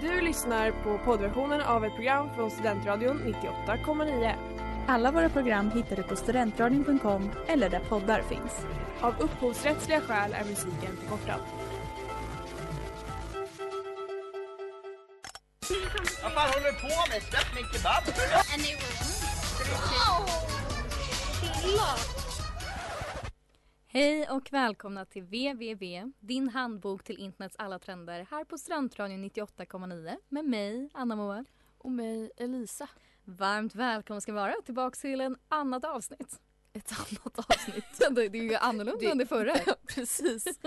Du lyssnar på poddversionen av ett program från Studentradion 98,9. Alla våra program hittar du på studentradion.com eller där poddar finns. Av upphovsrättsliga skäl är musiken förkortad. Vad fan håller du på med? Släpp min kebab! And they were Hej och välkomna till www, din handbok till internets alla trender här på Studentradion 98,9 med mig, Anna Moa. Och mig, Elisa. Varmt välkomna ska vara tillbaka till en annat avsnitt. Ett annat avsnitt. det är ju annorlunda Det- än det förra. Precis.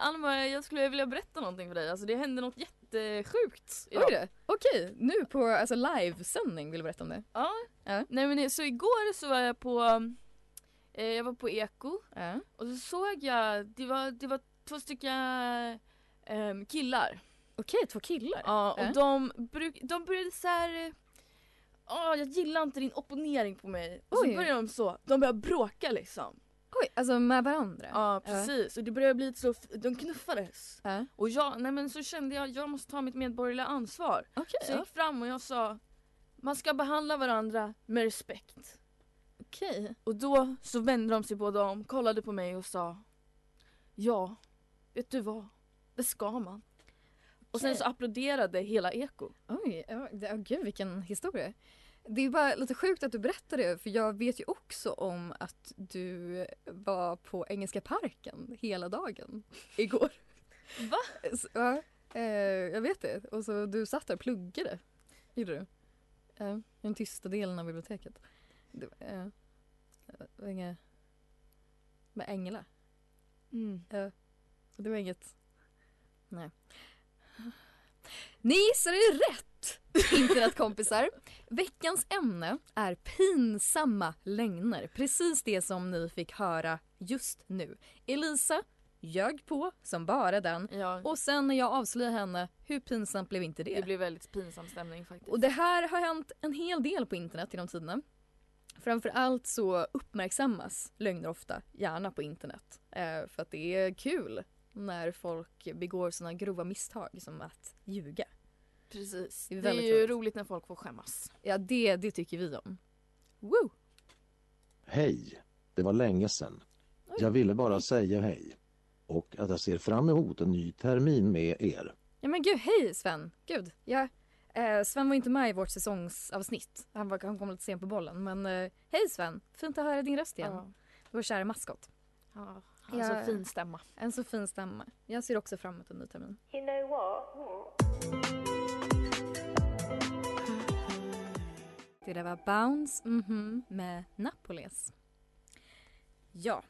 Anna, jag skulle vilja berätta någonting för dig. Alltså det hände något jättesjukt idag. Oj då. Okej, nu på alltså, livesändning vill du berätta om det? Ja. Ja. Nej men det- så igår så var jag på, eh, jag var på Eko Ja. och så såg jag, det var, det var två stycken ehm, killar. Okej, två killar. Ja och Ja. de, bruk, de började såhär Åh jag gillar inte din opponering på mig. Och så Oj. började de så, de började bråka liksom. Oj, alltså med varandra? Ja precis och det började bli så, de knuffades. Ja. Och jag, nej men så kände jag, jag måste ta mitt medborgerliga ansvar. Okej, Så jag ja. gick fram och jag sa Man ska behandla varandra med respekt. Okej. Och då så vände de sig båda om, kollade på mig och sa Ja, vet du vad? Det ska man. Och sen så applåderade hela Eko. Oj, oh, gud vilken historia. Det är bara lite sjukt att du berättar det för jag vet ju också om att du var på Engelska parken hela dagen igår. Va? Så, ja, eh, jag vet det. Och så du satt där och pluggade. Gjorde du? I den tysta delen av biblioteket. Det, var, var inga... Med änglar. Mm. Ja. Det var inget... Nej. Ni gissade rätt! Internetkompisar. Veckans ämne är pinsamma lögner. Precis det som ni fick höra just nu. Elisa ljög på som bara den. Ja, Och sen när jag avslöjade henne, hur pinsamt blev inte det? det blev väldigt pinsam stämning faktiskt. Och det här har hänt en hel del på internet genom tiderna. Framförallt så uppmärksammas lögner ofta, gärna på internet. Eh, för att det är kul när folk begår sådana grova misstag som att ljuga. Precis. Det Det är är, väldigt ju roligt. roligt när folk får skämmas. Ja, det, det tycker vi om. Woo! Hej! Det var länge sedan. Jag ville bara säga hej. Och att jag ser fram emot en ny termin med er. Ja men gud, hej Sven! Gud, ja. Eh, Sven var inte med i vårt säsongsavsnitt. Han, var, han kom lite sent på bollen. Men eh, hej Sven! Fint att höra din röst igen. Ja. Vår kära maskot. Ja, han har så fin stämma. En så fin stämma. Jag ser också fram emot en ny termin. You know what? Det där var Bounce mhm, med Napoles. Ja,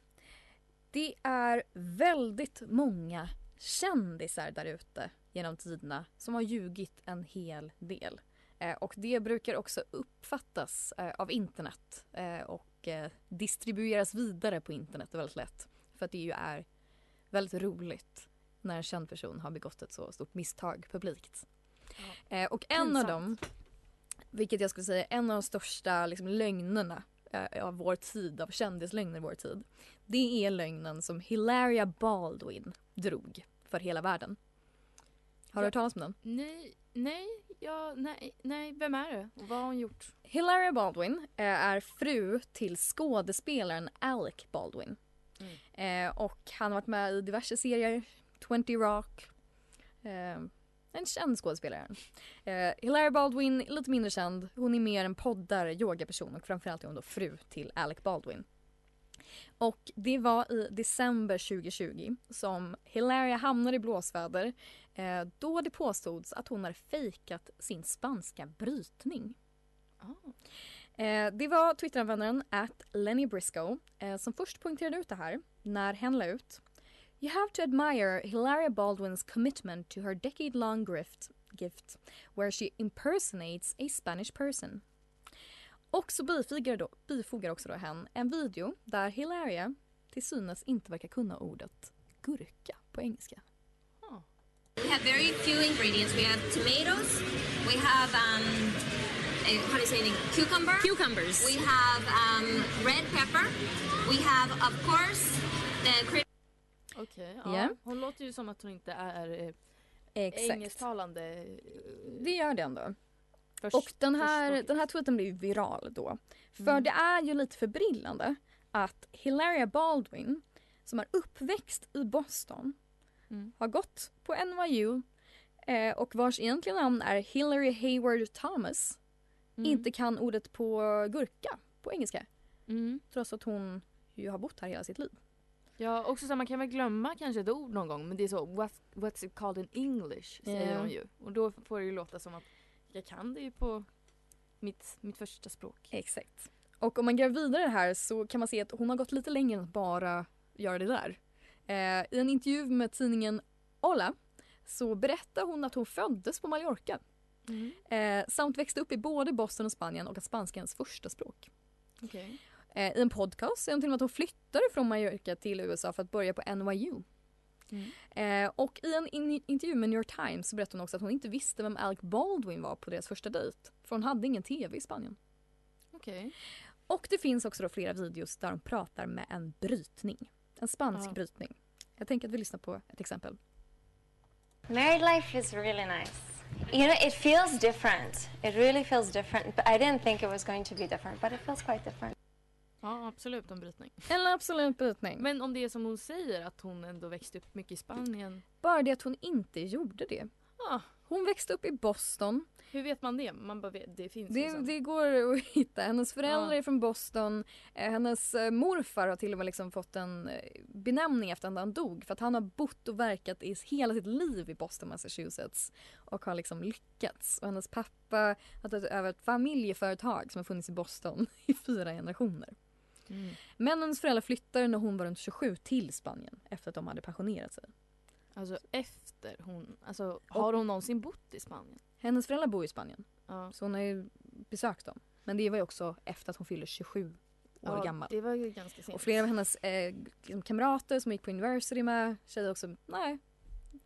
det är väldigt många kändisar där ute genom tiderna som har ljugit en hel del. Eh, och det brukar också uppfattas eh, av internet eh, och distribueras vidare på internet väldigt lätt. För att det ju är väldigt roligt när en känd person har begått ett så stort misstag publikt. Eh, och en av Pinsamt. dem vilket jag skulle säga är en av de största liksom, lögnerna av vår tid, av kändislögner i vår tid. Det är lögnen som Hilaria Baldwin drog för hela världen. Har du hört talas om den? Nej, nej, ja, nej, nej, vem är det? Och vad har hon gjort? Hilaria Baldwin eh, är fru till skådespelaren Alec Baldwin. Eh, och han har varit med i diverse serier, 20 Rock. Eh, en känd skådespelare. Hilaria Baldwin, lite mindre känd. Hon är mer en poddare, yogaperson och framförallt är hon då fru till Alec Baldwin. Och det var i december 2020 som Hilaria hamnade i blåsväder eh, då det påstods att hon hade fejkat sin spanska brytning. Eh, det var Twitteranvändaren at Lenny Briscoe eh, som först poängterade ut det här när hen la ut You have to admire Hilaria Baldwin's commitment to her decade-long gift, gift where she impersonates a Spanish person. Och så bifogar, då, bifogar också då hen en video där Hilaria till synes inte verkar kunna ordet gurka på engelska. We have very few ingredients. We have tomatoes. We have um, a, how do you say it? Cucumber. Cucumbers. We have um, red pepper. We have, of course, the Okej, ja. Ja. Hon låter ju som att hon inte är Exakt. engelsktalande. eh, Det gör det ändå. Först- Och den här, förstås. den här tweeten blev viral då. För Mm. det är ju lite förbryllande att Hilaria Baldwin som är uppväxt i Boston Mm. har gått på NYU eh, och vars egentliga namn är Hillary Hayward Thomas Mm. inte kan ordet på gurka på engelska. Mm. Trots att hon ju har bott här hela sitt liv. Ja, också så här, man kan väl glömma kanske ett ord någon gång men det är så what, what's it called in English säger Ja. de ju. Och då får det ju låta som att jag kan det ju på mitt, mitt första språk. Exakt. Och om man gräver vidare här så kan man se att hon har gått lite längre än att bara göra det där. Eh, I en intervju med tidningen Hola så berättar hon att hon föddes på Mallorca Mm. eh, samt växte upp i både Boston och Spanien och att spanska är hennes första språk. Okej. Eh, I en podcast säger hon till och med att hon flyttade från Mallorca till USA för att börja på NYU. Mm. Eh, och i en in- intervju med New York Times så berättade hon också att hon inte visste vem Alec Baldwin var på deras första dejt. För hon hade ingen tv i Spanien. Okej. Och det finns också då flera videos där de pratar med en brytning. En spansk Ja. brytning. Jag tänker att vi lyssnar på ett exempel. Married life is really nice. You know, it feels different. It really feels different. But I didn't think it was going to be different, but it feels quite different. Ja absolut en brytning. En absolut brytning. Men om det är som hon säger att hon ändå växte upp mycket i Spanien. Bara det att hon inte gjorde det. Ja, Hon växte upp i Boston. hur vet man det? Man bara vet, det finns Det, liksom. det går att hitta. Hennes föräldrar Ja. är från Boston. Eh, Hennes eh, morfar har till och med liksom fått en eh, benämning efter att han dog. För att han har bott och verkat i hela sitt liv i Boston, Massachusetts. Och har liksom lyckats. Och hennes pappa har tagit över ett familjeföretag som har funnits i Boston i fyra generationer. Mm. Men hennes föräldrar flyttade när hon var runt 27 till Spanien efter att de hade pensionerat sig. Alltså efter hon, alltså har hon någonsin bott i Spanien? Hennes föräldrar bor i Spanien Ja. så hon har ju besökt dem. Men det var ju också efter att hon fyllde 27 år ja, gammal. Det var ju ganska sent. Och flera av hennes eh, kamrater som gick på university med tjejer också, nej.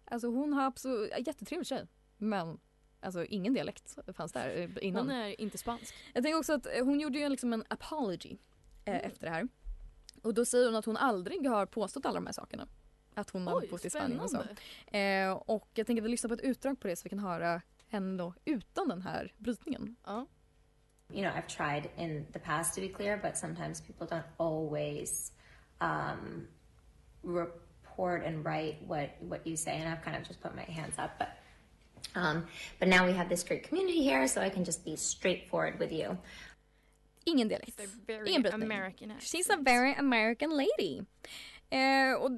Alltså hon har absolut, jättetrevlig tjej. Men alltså ingen dialekt fanns där eh, innan. Hon är inte spansk. Jag tänker också att hon gjorde ju liksom en apology eh, Mm. efter det här. Och då säger hon att hon aldrig har påstått alla de här sakerna. Att hon har bott i Spanien och så. spännande. Eh, och jag tänker att vi lyssnar på ett utdrag på det så vi kan höra henne då utan den här brytningen. Ja. you know, I've tried in the past to be clear, but sometimes people don't always um, report and write what what you say, and I've kind of just put my hands up. But um, but now we have this great community here, so I can just be straightforward with you. Ingen dialekt. Ingen brytning. She's a very American lady. Eh, och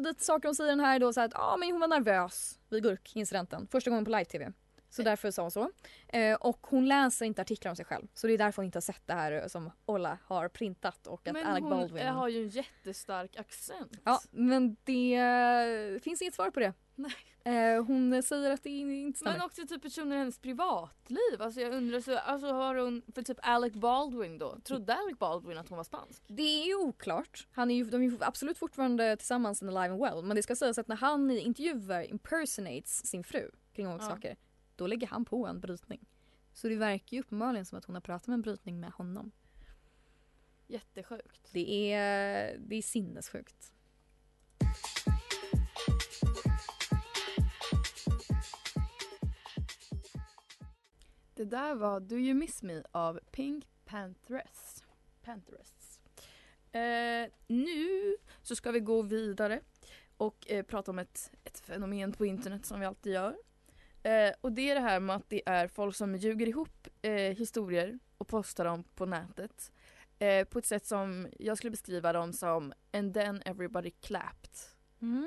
lite saker hon säger den här är då så att ah, men hon var nervös vid gurkincidenten. Första gången på live-tv. Så därför sa hon så. Eh, och hon läser inte artiklar om sig själv. Så det är därför hon inte har sett det här som Ola har printat och att Men Alec hon Baldwin. eh, har ju en jättestark accent. Ja, men det eh, finns inget svar på det. Nej. Eh, hon säger att det inte stämmer. Men också typ personer i hennes privatliv. Alltså jag undrar så, alltså har hon, för typ Alec Baldwin då, trodde Alec Baldwin att hon var spansk? Det är ju oklart. Han är ju, de är ju absolut fortfarande tillsammans in Alive and Well. Men det ska sägas att när han i intervjuer impersonates sin fru kring olika Ja. saker. Då lägger han på en brytning. Så det verkar ju uppenbarligen som att hon har pratat med en brytning med honom. Jättesjukt. Det är, det är sinnessjukt. Det där var Do You Miss Me av Pink Panthers. Panthers. Eh, nu så ska vi gå vidare och eh, prata om ett, ett fenomen på internet som vi alltid gör. Eh, och det är det här med att det är folk som ljuger ihop eh, historier och postar dem på nätet. Eh, på ett sätt som jag skulle beskriva dem som and then everybody clapped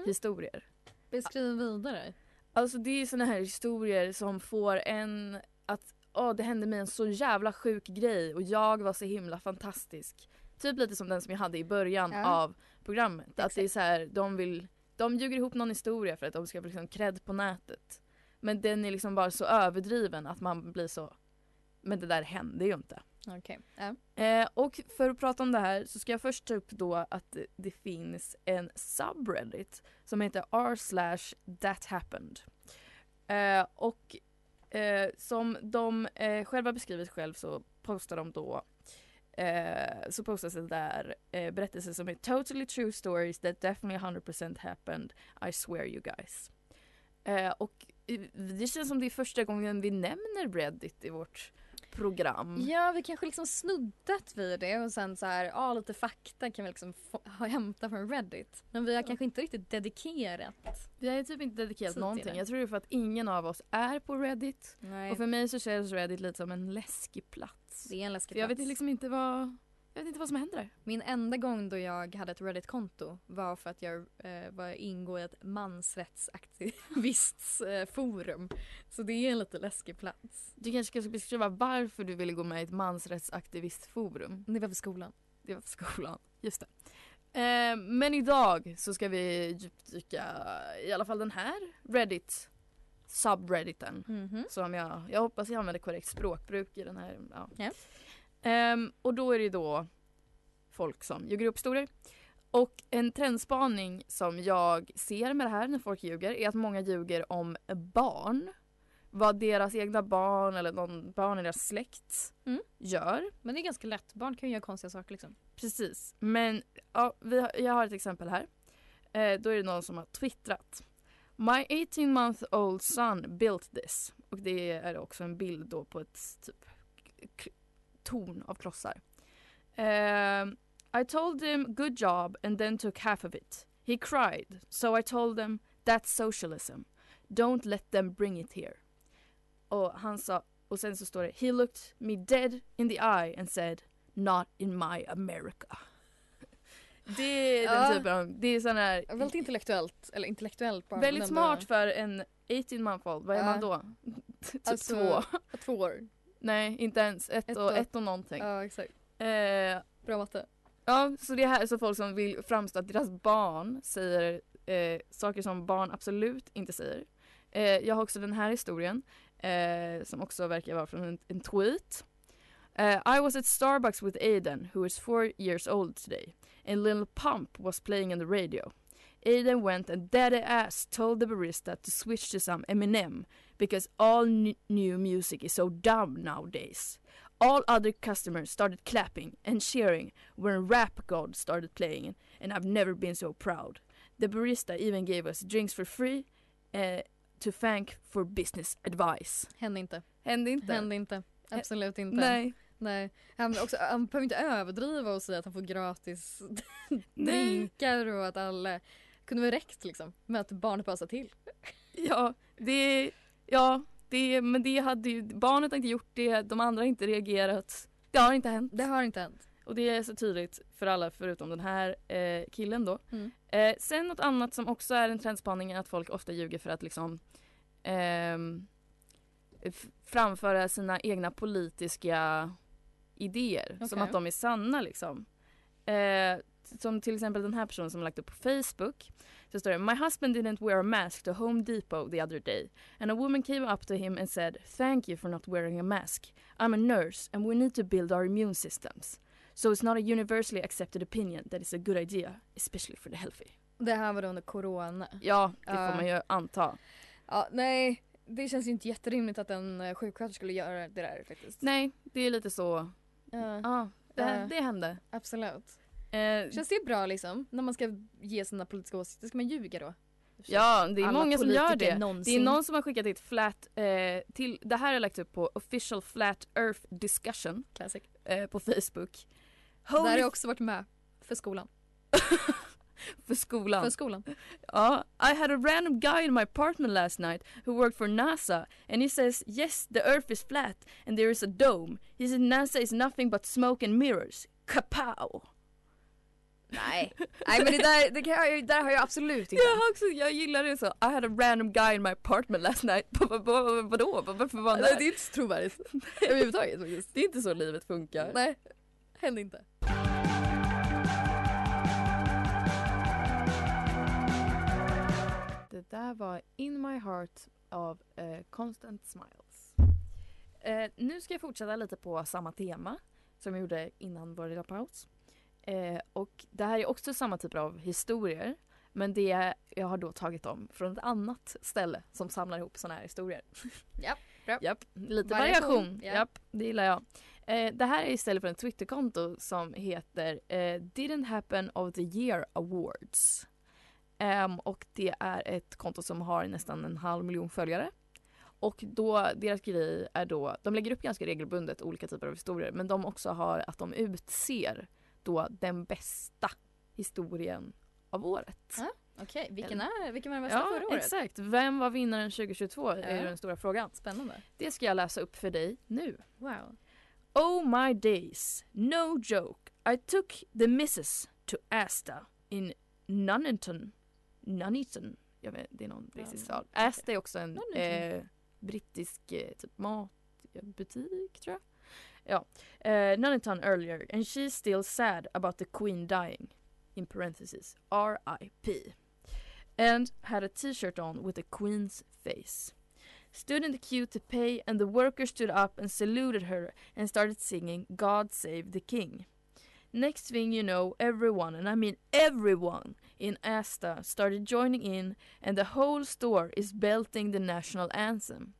historier. Beskriv vidare. Alltså det är såna här historier som får en att åh det hände mig en så jävla sjuk grej och jag var så himla fantastisk. Typ lite som den som jag hade i början Ja. av programmet. Att det är så här, de vill, de ljuger ihop någon historia för att de ska få liksom cred på nätet. Men den är liksom bara så överdriven att man blir så, men det där hände ju inte. Okej. Ja. Eh, och för att prata om det här så ska jag först ta upp då att det, det finns en subreddit som heter r slash that happened. Eh, och eh, som de eh, själva beskrivit själv så postar de då eh, så postas det där eh, berättelser som är totally true stories that definitely 100% happened I swear you guys. Eh, och eh, det känns som det är första gången vi nämner Reddit i vårt program. Ja, vi kanske liksom snuddat vid det och sen så här, ja lite fakta kan vi liksom få, ha, hämta från Reddit. Men vi har kanske inte riktigt dedikerat. Vi har ju typ inte dedikerat någonting. Jag tror det är för att ingen av oss är på Reddit. Nej, Och för mig så känns Reddit lite som en läskig plats. det är en läskig För jag vet plats. liksom inte vad, jag vet inte vad som händer. Min enda gång då jag hade ett Reddit-konto var för att jag eh, var ingår i ett mansrättsaktivistforum. Så det är en lite läskig plats. Du kanske ska beskriva varför du ville gå med i ett mansrättsaktivistforum. Det var för skolan. Det var för skolan. Just det. Eh, men idag så ska vi djupdyka i alla fall den här Reddit subredditen. Mhm. Som jag, jag hoppas jag använder korrekt språkbruk i den här. Ja. Ja. Ehm, och då är det då folk som ljuger upp historier. Och en trendspaning som jag ser med det här när folk ljuger är att många ljuger om barn. Vad deras egna barn eller någon barn i deras släkt Mm. gör. Men det är ganska lätt. Barn kan ju göra konstiga saker liksom. Precis. Men ja, har, jag har ett exempel här. Eh, då är det någon som har twittrat. My 18 month old son built this. Och det är också en bild då på ett typ torn av klossar. Eh, I told him good job and then took half of it. He cried. So I told them that's socialism. Don't let them bring it here. Och han sa, och sen så står det He looked me dead in the eye and said Not in my America. Det är den Ja. typen av, det är sån här Väldigt intellektuellt, eller intellektuellt barn. väldigt smart för en 18 month old. Vad är Ja. man då? typ Alltså, två. Två år. Nej, inte ens. Ett, Ett och, och- ett och någonting. Ja exakt. Eh, Bra matte. ja, så det här är så folk som vill framstå att deras barn säger eh, saker som barn absolut inte säger. Eh, jag har också den här historien eh, som också verkar vara från en, en tweet. Uh, I was at Starbucks with Aiden, who is four years old today, and Lil Pump was playing on the radio. Aiden went and daddy ass told the barista to switch to some Eminem because all new music is so dumb nowadays. All other customers started clapping and cheering when Rap God started playing, and I've never been so proud. The barista even gave us drinks for free uh, to thank for business advice. Hände inte. Hände inte? Hände inte. Absolut inte. Nej. Nej. Han, också, han behöver inte överdriva och säga att han får gratis drinkar och att alla kunde väl räckt liksom med att barnet bara sa till. Ja, det, ja det, men det hade ju, barnet har inte gjort det, de andra har inte reagerat. Det har inte hänt. Det har inte hänt. Och det är så tydligt för alla förutom den här eh, killen då. Mm. Eh, sen något annat som också är en trendspaning är att folk ofta ljuger för att liksom f- framföra sina egna politiska idéer som Okej. att de är sanna liksom. Som till exempel den här personen som lagt upp på Facebook. Så står det My husband didn't wear a mask to Home Depot the other day and a woman came up to him and said thank you for not wearing a mask. I'm a nurse and we need to build our immune systems. So it's not a universally accepted opinion that it's a good idea, especially for the healthy. Det här var då under corona. Ja, det får man ju anta. Ja, nej, det känns ju inte jätterimligt att en eh, sjuksköterska skulle göra det där faktiskt. Nej, det är lite så. Ja, Ja, det, Ja. det hände. absolut. Eh, Känns det bra liksom? När man ska ge sina politiska åsikter, ska man ljuga då? ja, det är Alla många som gör det. någonsin. Det är någon som har skickat ett flat, eh, till, det här är lagt upp på official flat earth discussion Classic. eh, på Facebook. Där har Holy jag också varit med. För skolan. för skolan. För skolan. Ja, I had a random guy in my apartment last night who worked for NASA and he says yes the earth is flat and there is a dome. He said NASA is nothing but smoke and mirrors. Kapow! Nej. Nej men det där, det kan jag, där har jag absolut inte. Jag, också, jag gillar det så. I had a random guy in my apartment last night. Vadå? Varför var han där? det är inte så trovärdigt. Överhuvudtaget faktiskt. Det är inte så livet funkar. Nej, hände inte. Det där var In My Heart av eh, Constant Smiles. Eh, nu ska jag fortsätta lite på samma tema som jag gjorde innan vår lilla paus. Eh, och det här är också samma typ av historier. Men det jag har då tagit dem från ett annat ställe som samlar ihop sådana här historier. Japp, bra. Japp, lite Variation, variation. ja. Japp, det gillar jag. Eh, det här är istället för en Twitterkonto som heter eh, Didn't Happen of the Year Awards. Ehm, och det är ett konto som har nästan en halv miljon följare. Och då, deras grej är då, de lägger upp ganska regelbundet olika typer av historier men de också har att de utser då den bästa historien av året. Ja, Okej, vilken, är, vilken var den bästa Ja, förra året? exakt. Vem var vinnaren 2022 är Ja. den stora frågan. Spännande. Det ska jag läsa upp för dig nu. Wow. Oh my days, no joke. I took the missus to Asta in Nuneaton. Nuneaton. Jag vet, det är någon brittisk stad. Asta är också en eh, brittisk eh, typ matbutik tror jag. Ja. Eh, Nuneaton earlier and she's still sad about the queen dying. In parentheses R.I.P. And had a t-shirt on with the queen's face. Stood in the queue to pay and the worker stood up and saluted her and started singing God Save the King. Next thing you know, everyone, and I mean everyone, in Asta started joining in, and the whole store is belting the national anthem.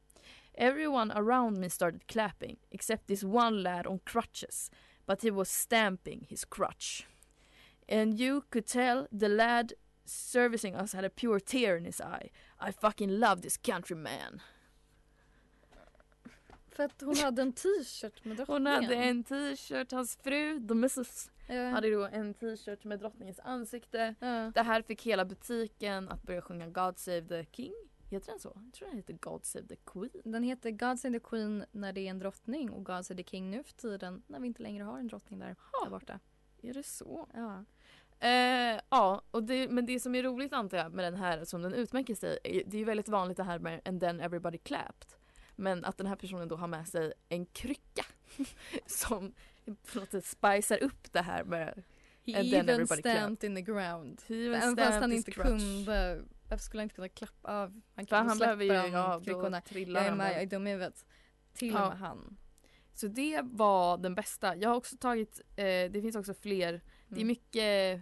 Everyone around me started clapping, except this one lad on crutches, but he was stamping his crutch. And you could tell the lad servicing us had a pure tear in his eye. I fucking love this countryman. För att hon hade en t-shirt med drottningen. Hon hade en t-shirt, hans fru, the missus, Ja. hade då en t-shirt med drottningens ansikte. Ja. Det här fick hela butiken att börja sjunga God Save the King. Heter den så? Jag tror den heter God Save the Queen. Den heter God Save the Queen när det är en drottning och God Save the King nu för tiden när vi inte längre har en drottning där, där borta. Är det så? Ja. Eh, ja, och det, men det som är roligt antar jag med den här som den utmärker sig, det är ju väldigt vanligt det här med and then everybody clapped. Men att den här personen då har med sig en krycka som på något sätt spicar upp det här med He And then even everybody stamped in the ground. Även fast han inte kunde, varför skulle han inte kunna klappa av? Han kan han släppa behöver ju, då kryckorna. Jag är med, jag är dum i huvudet. Till Ja. och med han. Så det var den bästa. Jag har också tagit, eh, det finns också fler, det är Mm. mycket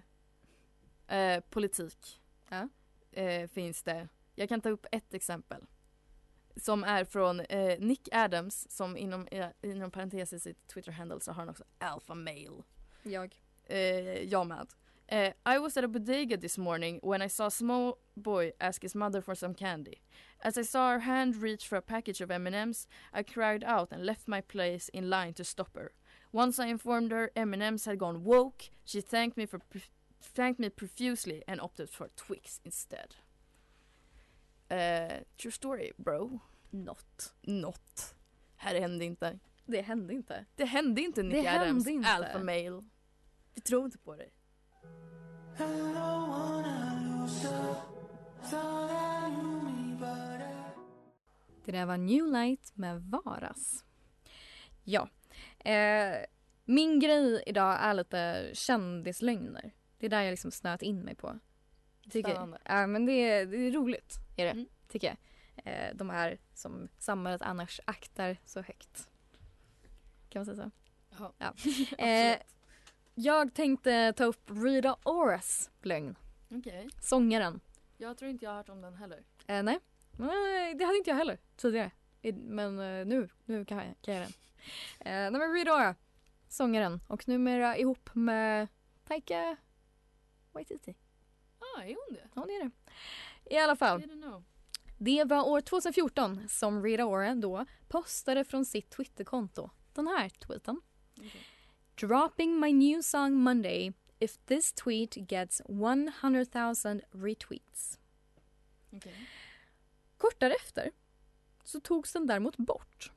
eh, politik. Ja. Eh, finns det. Jag kan ta upp ett exempel. Som är från eh, Nick Adams som inom, eh, inom parentes i sitt Twitter-handle så har han också alpha male. Jag. Eh, jag med. Eh, I was at a bodega this morning when I saw a small boy ask his mother for some candy. As I saw her hand reach for a package of M&Ms, I cried out and left my place in line to stop her. Once I informed her M&Ms had gone woke, she thanked me for thanked me profusely and opted for Twix instead. Eh, true story, bro. Not. Not. Här hände inte. Det hände inte. Det hände inte Nick Det Adams, alpha male. Vi tror inte på dig. Det där var New Light med Varas. Ja. Eh, min grej idag är lite kändislögner. Det är där jag liksom snöat in mig på. Tycker, Spännande. Ja, men det är, det är roligt, är det, Mm. tycker jag. Eh, de här som samhället annars aktar så högt. Kan man säga så? Ja. Ja. Eh, jag tänkte ta upp Rita Oras lögn. Okej. Sångaren. Jag tror inte jag har hört om den heller. Eh, nej. nej, det hade inte jag heller tidigare. Men eh, nu, nu kan jag, kan jag det. Eh, nej men Rita Ora, sångaren och numera ihop med Taika Waititi. Ah, är hon det? Ja, det är det. I alla fall, det var år 2014 som Rita Ora då postade från sitt Twitterkonto den här tweeten. Dropping my new song Monday if this tweet gets 100,000 retweets. Okej. Kort därefter så togs den däremot bort.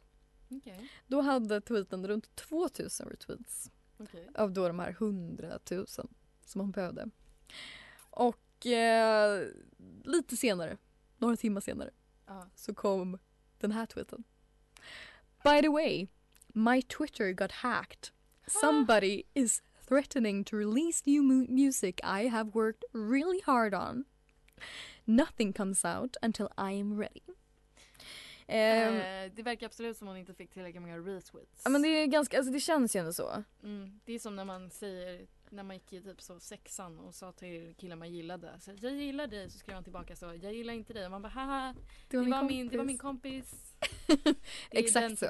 Okej. Då hade tweeten runt 2000 retweets Okej. av då de här 100 000 som hon behövde. Och eh, lite senare, några timmar senare, Ja. så kom den här tweeten. By the way, my Twitter got hacked. Somebody is threatening to release new mu- music I have worked really hard on. Nothing comes out until I am ready. Ehm, Eh, det verkar absolut som hon inte fick tillräckligt många retweets. Ja men det är ganska, alltså det känns ju ändå så. mm, det är som när man säger, när man gick i typ så sexan och sa till killar man gillade. Så, jag gillar dig, så skrev han tillbaka så, jag gillar inte dig. Och man bara haha, det var, min, det var min kompis. Det Exakt så.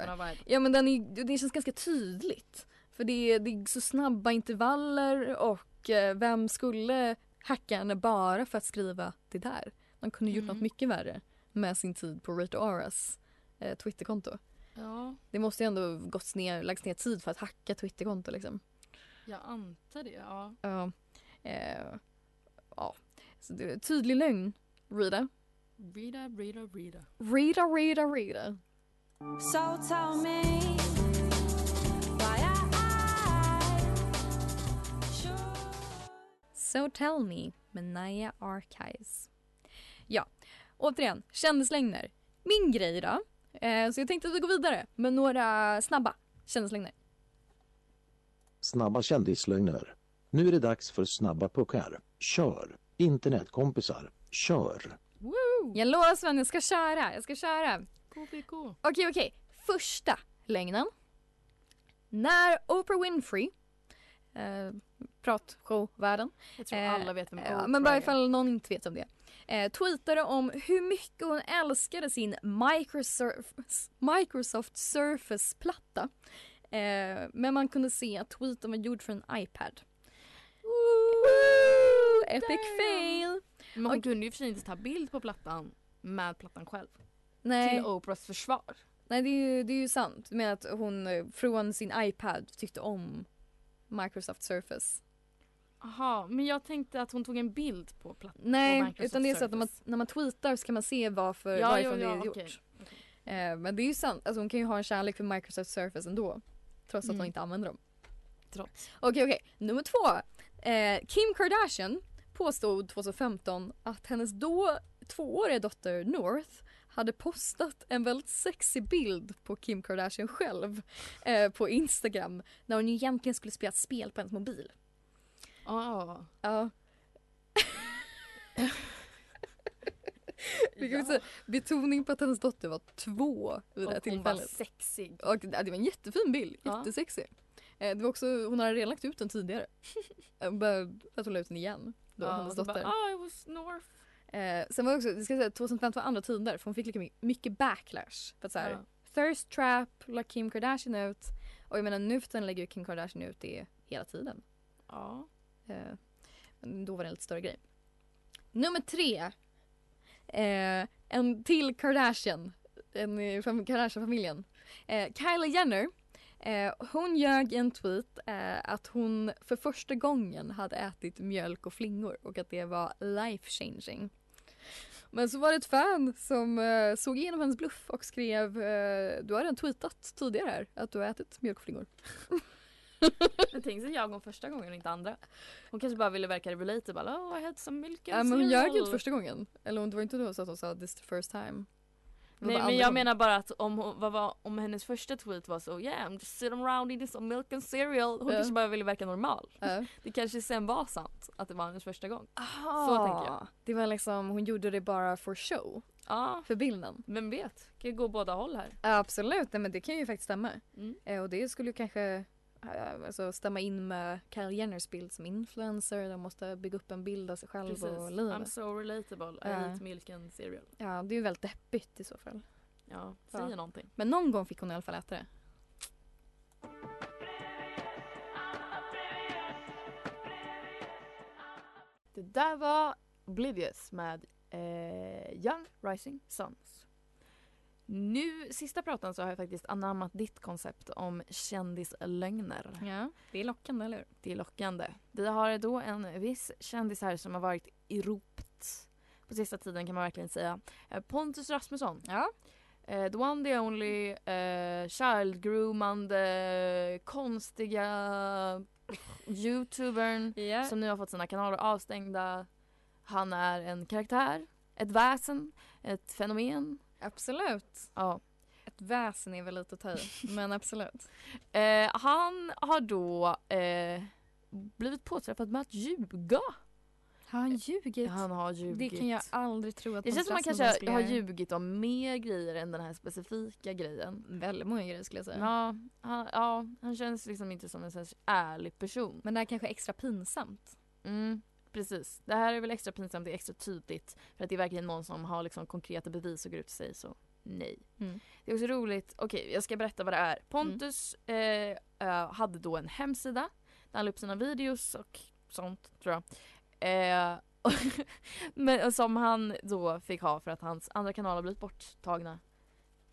Ja men den är, det känns ganska tydligt. För det är, det är så snabba intervaller och eh, vem skulle hacka henne bara för att skriva det där. De kunde gjort Mm. något mycket värre med sin tid på Rita Oras eh, Twitterkonto. Ja, Det måste ju ändå gått ner, lagts ner tid för att hacka Twitterkonto liksom. jag antar det. Ja. Ja. Eh, ja. Så det är tydlig lögn, Rita. Rita, Rita, Rita. Rita, Rita, Rita. So tell me So tell me med Naya Archives. Ja, återigen, kändislögner. Min grej då. Eh, så jag tänkte att vi går vidare med några snabba kändislögner. Snabba kändislögner. Nu är det dags för snabba puckar. Kör! Internetkompisar, kör! Woo! Jag lovar Sven, jag ska köra. Jag ska köra. KPK. Okej, okej. Första lögnen. När Oprah Winfrey, eh, pratshow-världen, Jag tror Eh, alla vet vem Ja, Oprah men bara är. ifall någon inte vet om det. Eh, tweetade om hur mycket hon älskade sin Microsoft, Microsoft Surface-platta. Eh, men man kunde se att tweeten var gjord för en iPad. Woo! Epic damn. fail! Men hon Och- kunde ju för sig inte ta bild på plattan med plattan själv. Nej, Till Oprahs försvar. nej det, är ju, det är ju sant med att hon eh, från sin iPad tyckte om Microsoft Surface. Jaha, men jag tänkte att hon tog en bild på plattan. Nej, Microsoft utan det är så att när man, när man tweetar så kan man se varför, Ja, varifrån ja, det är ja, gjort. okej. Eh, men det är ju sant, alltså hon kan ju ha en kärlek för Microsoft Surface ändå. Trots att Mm. hon inte använder dem. Trots. Okej okej, nummer två. Eh, Kim Kardashian påstod 2015 att hennes då tvååriga dotter North hade postat en väldigt sexig bild på Kim Kardashian själv eh, på Instagram när hon egentligen skulle spela ett spel på hennes mobil. Ah. Ja. Vi kan säga, betoning på att hennes dotter var två vid det här Och hon var tillfället. sexig. Och det det var en jättefin bild, Ja. jättesexig. Eh, Det var också, hon hade redan lagt ut den tidigare. Att hon la ut den igen. Då, Ja, hennes och dotter. Bara, ah, it was North. Eh, sen var det också, det ska säga, 2015 var andra tider för hon fick lika my- mycket backlash. För att så här, Ja. thirst trap, la Kim Kardashian ut. Och jag menar nu för tiden lägger ju Kim Kardashian ut det hela tiden. Ja. Men då var det en lite större grej. Nummer tre. Eh, en till Kardashian. En eh, från Kardashian-familjen. Eh, Kylie Jenner. Eh, hon ljög i en tweet eh, att hon för första gången hade ätit mjölk och flingor och att det var life changing. Men så var det ett fan som eh, såg igenom hennes bluff och skrev eh, Du har redan tweetat tidigare här att du har ätit mjölk och flingor. Men tänk sig jag om första gången och inte andra. Hon kanske bara ville verka relatable. Oh, I had some milk and Ja, men hon ljög ju inte första gången. Eller hon- det var inte då så att hon sa this is the first time. Det Nej men jag menar bara att om, hon, vad var, om hennes första tweet var så yeah I'm just sitting around eating some milk and cereal. Hon Ja. kanske bara ville verka normal. Ja. Det kanske sen var sant att det var hennes första gång. Aha. Så tänker jag. Det var liksom, hon gjorde det bara for show. Ja, För bilden. vem vet? Kan ju gå båda håll här. Absolut, nej, men det kan ju faktiskt stämma. Mm. Eh, och det skulle ju kanske alltså, stämma in med Kylie Jenners bild som influencer. De måste bygga upp en bild av sig själv Precis. och livet. I'm so relatable. I Ja. eat milk and cereal. Ja, det är ju väldigt deppigt i så fall. Ja, säger Ja. någonting. Men någon gång fick hon i alla fall äta det. Det där var Oblivious med eh, Young Rising Suns. Nu, sista pratan så har jag faktiskt anammat ditt koncept om kändislögner. Ja, det är lockande, eller hur? Det är lockande. Vi har då en viss kändis här som har varit i ropet på sista tiden kan man verkligen säga. Eh, Pontus Rasmusson. Ja. Eh, the one, the only, eh, child-groomande, konstiga youtubern Ja. som nu har fått sina kanaler avstängda. Han är en karaktär, ett väsen, ett fenomen. Absolut. Ja. Ett väsen är väl lite att ta i, men absolut. Eh, han har då eh, blivit påträffad med att ljuga. Har han ljugit? Han har ljugit. Det kan jag aldrig tro att Det känns som man kanske skulle har ljugit om mer grejer än den här specifika grejen. Väldigt många grejer skulle jag säga. Ja, han, ja, han känns liksom inte som en sån ärlig person. Men det här kanske är extra pinsamt. Mm, precis. Det här är väl extra pinsamt, det är extra tydligt. För att det är verkligen någon som har liksom konkreta bevis och går ut och säger så. Nej. Mm. Det är också roligt, okej jag ska berätta vad det är. Pontus eh, eh, hade då en hemsida där han la upp sina videos och sånt tror jag. Eh, men som han då fick ha för att hans andra kanaler blivit borttagna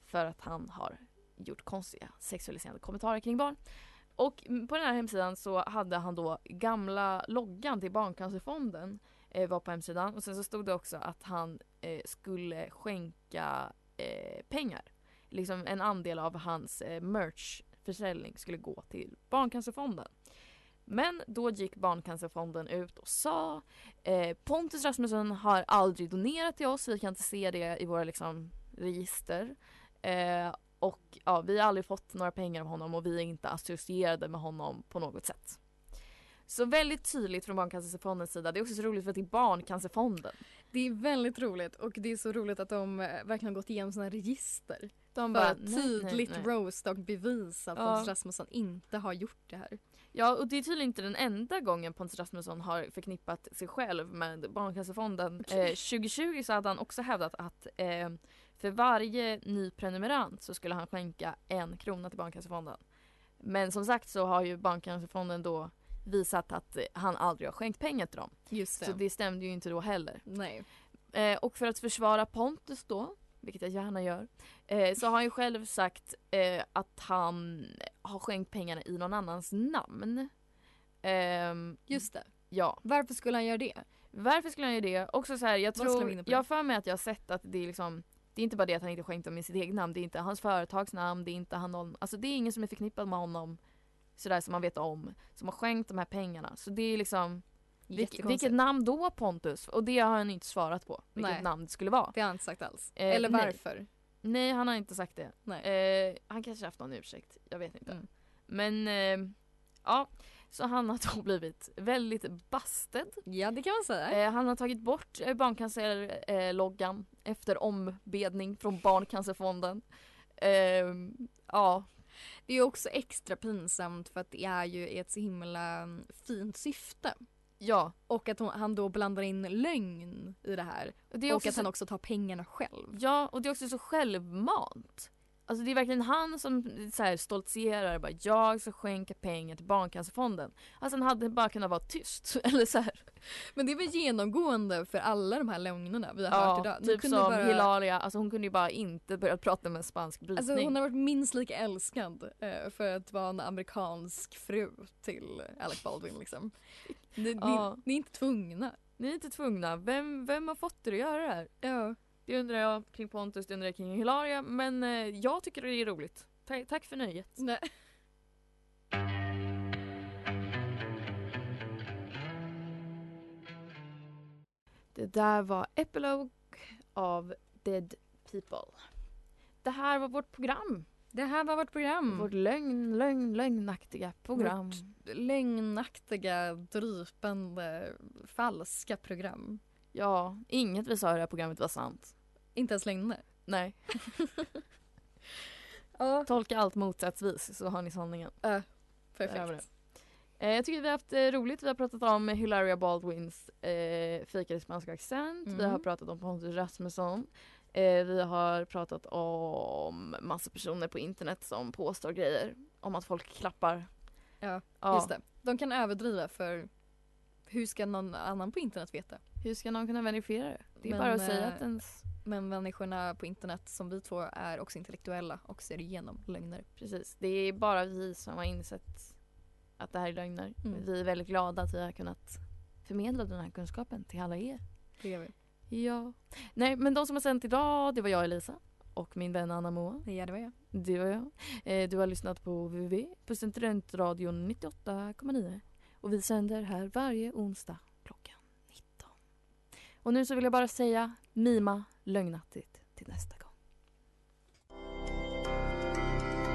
för att han har gjort konstiga sexualiserande kommentarer kring barn. Och på den här hemsidan så hade han då gamla loggan till Barncancerfonden eh, var på hemsidan och sen så stod det också att han eh, skulle skänka eh, pengar. Liksom en andel av hans eh, merchförsäljning skulle gå till Barncancerfonden. Men då gick Barncancerfonden ut och sa eh, Pontus Rasmusson har aldrig donerat till oss, vi kan inte se det i våra liksom, register. Eh, och ja, vi har aldrig fått några pengar av honom och vi är inte associerade med honom på något sätt. Så väldigt tydligt från Barncancerfondens sida. Det är också så roligt för att det är Barncancerfonden. Det är väldigt roligt och det är så roligt att de eh, verkligen gått igenom sina register. De för bara, att nej, tydligt nej, nej. roasta och bevisa att Ja. Rasmusson inte har gjort det här. Ja och det är tydligen inte den enda gången Pontus Rasmusson har förknippat sig själv med Barncancerfonden. Eh, 2020 så hade han också hävdat att eh, för varje ny prenumerant så skulle han skänka en krona till Barncancerfonden. Men som sagt så har ju Barncancerfonden då visat att eh, han aldrig har skänkt pengar till dem. Just det. Så det stämde ju inte då heller. Nej. Eh, och för att försvara Pontus då, vilket jag gärna gör, eh, så har han ju själv sagt eh, att han har skänkt pengarna i någon annans namn. Ehm, Just det. ja. Varför skulle han göra det? Varför skulle han göra det? Också så här, jag Vad tror, jag har för mig att jag har sett att det är liksom det är inte bara det att han inte skänkt dem i sitt eget namn, det är inte hans företagsnamn, det är inte han någon, alltså det är ingen som är förknippad med honom sådär som man vet om, som har skänkt de här pengarna. Så det är liksom vilk, vilket namn då Pontus? Och det har han inte svarat på, vilket Nej. namn det skulle vara. Det har han inte sagt alls. Eh, Eller nej. varför? Nej, han har inte sagt det. Nej. Eh, han kanske haft någon ursäkt, jag vet inte. Mm. Men eh, ja, så han har då blivit väldigt busted. Ja det kan man säga. Eh, han har tagit bort eh, barncancerloggan efter ombedning från Barncancerfonden. Eh, ja, Det är också extra pinsamt för att det är ju ett så himla fint syfte. Ja. Och att hon, han då blandar in lögn i det här. Det och att så, han också tar pengarna själv. ja, och det är också så självmant. Alltså det är verkligen han som så här, stoltserar bara jag ska skänka pengar till Barncancerfonden. Alltså han hade bara kunnat vara tyst. Eller så här. Men det är väl genomgående för alla de här lögnerna vi har hört idag. De typ kunde som bara- Hilaria, alltså hon kunde ju bara inte börja prata med en spansk brytning. Alltså hon har varit minst lika älskad eh, för att vara en amerikansk fru till Alec Baldwin liksom. Ni, Ja. ni, ni är inte tvungna. Ni är inte tvungna. Vem, vem har fått er att göra det här? Ja. Det undrar jag kring Pontus, det undrar jag kring Hilaria. Men eh, jag tycker det är roligt. Ta- tack för nöjet. Nej. Det där var Epilogue av Dead People. Det här var vårt program. Det här var vårt program. Vårt lögn, lögn, lögnaktiga program. Vårt lögnaktiga, drypande, falska program. Ja, inget vi sa i det här programmet var sant. Inte ens lögner. Nej. Ja. Tolka allt motsatsvis så har ni sanningen. Äh, perfekt. Eh, Jag tycker vi har haft eh, roligt. Vi har pratat om Hilaria Baldwins eh, fejkade spanska accent. Vi Mm. har pratat om Pontus Rasmusson. Eh, vi har pratat om massa personer på internet som påstår grejer. Om att folk klappar. Ja, Ja. just det. De kan överdriva för hur ska någon annan på internet veta? Hur ska någon kunna verifiera det? Det är Men, bara att säga eh, att ens... Men människorna på internet som vi två är också intellektuella och ser igenom lögner. Precis. Det är bara vi som har insett att det här är lögner. Mm. Vi är väldigt glada att vi har kunnat förmedla den här kunskapen till alla er. Det är vi. Ja. Nej, men de som har sänt idag, det var jag Elisa och min vän Anna Moa. Ja, det var jag. Det var jag. Eh, du har lyssnat på www på Studentradion 98,9 och vi sänder här varje onsdag klockan 19. Och nu så vill jag bara säga mima lögnaktigt till nästa gång.